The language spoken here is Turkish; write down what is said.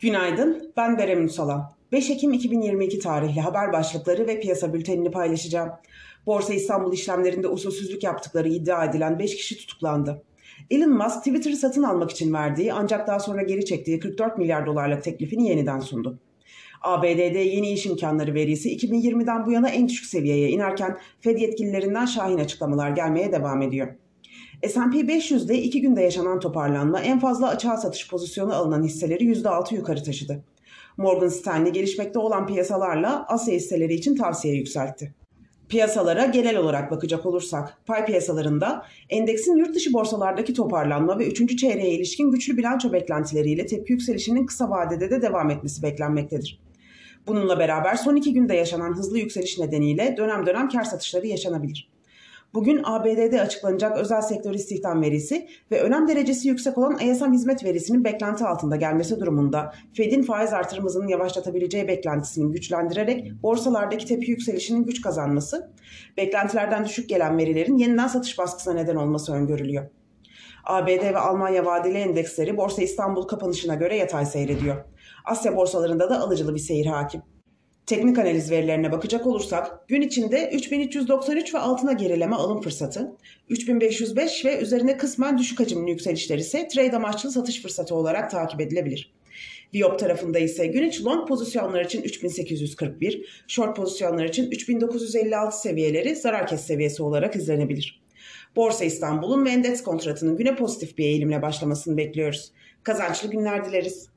Günaydın, ben Berem Ünsalan. 5 Ekim 2022 tarihli haber başlıkları ve piyasa bültenini paylaşacağım. Borsa İstanbul işlemlerinde usulsüzlük yaptıkları iddia edilen 5 kişi tutuklandı. Elon Musk Twitter'ı satın almak için verdiği ancak daha sonra geri çektiği 44 milyar dolarlık teklifini yeniden sundu. ABD'de yeni iş imkanları verisi 2020'den bu yana en düşük seviyeye inerken Fed yetkililerinden şahin açıklamalar gelmeye devam ediyor. S&P 500'de iki günde yaşanan toparlanma en fazla açığa satış pozisyonu alınan hisseleri %6 yukarı taşıdı. Morgan Stanley gelişmekte olan piyasalarla Asya hisseleri için tavsiye yükseltti. Piyasalara genel olarak bakacak olursak, pay piyasalarında endeksin yurt dışı borsalardaki toparlanma ve 3. çeyreğe ilişkin güçlü bilanço beklentileriyle tepki yükselişinin kısa vadede de devam etmesi beklenmektedir. Bununla beraber son iki günde yaşanan hızlı yükseliş nedeniyle dönem dönem kar satışları yaşanabilir. Bugün ABD'de açıklanacak özel sektör istihdam verisi ve önem derecesi yüksek olan ISM hizmet verisinin beklenti altında gelmesi durumunda Fed'in faiz artırım hızını yavaşlatabileceği beklentisini güçlendirerek borsalardaki tepki yükselişinin güç kazanması, beklentilerden düşük gelen verilerin yeniden satış baskısına neden olması öngörülüyor. ABD ve Almanya vadeli endeksleri Borsa İstanbul kapanışına göre yatay seyrediyor. Asya borsalarında da alıcılı bir seyir hakim. Teknik analiz verilerine bakacak olursak gün içinde 3393 ve altına gerileme alım fırsatı, 3505 ve üzerine kısmen düşük hacimli yükselişler ise trade amaçlı satış fırsatı olarak takip edilebilir. Viyop tarafında ise gün içi long pozisyonlar için 3841, short pozisyonlar için 3956 seviyeleri zarar kes seviyesi olarak izlenebilir. Borsa İstanbul'un ve endeks kontratının güne pozitif bir eğilimle başlamasını bekliyoruz. Kazançlı günler dileriz.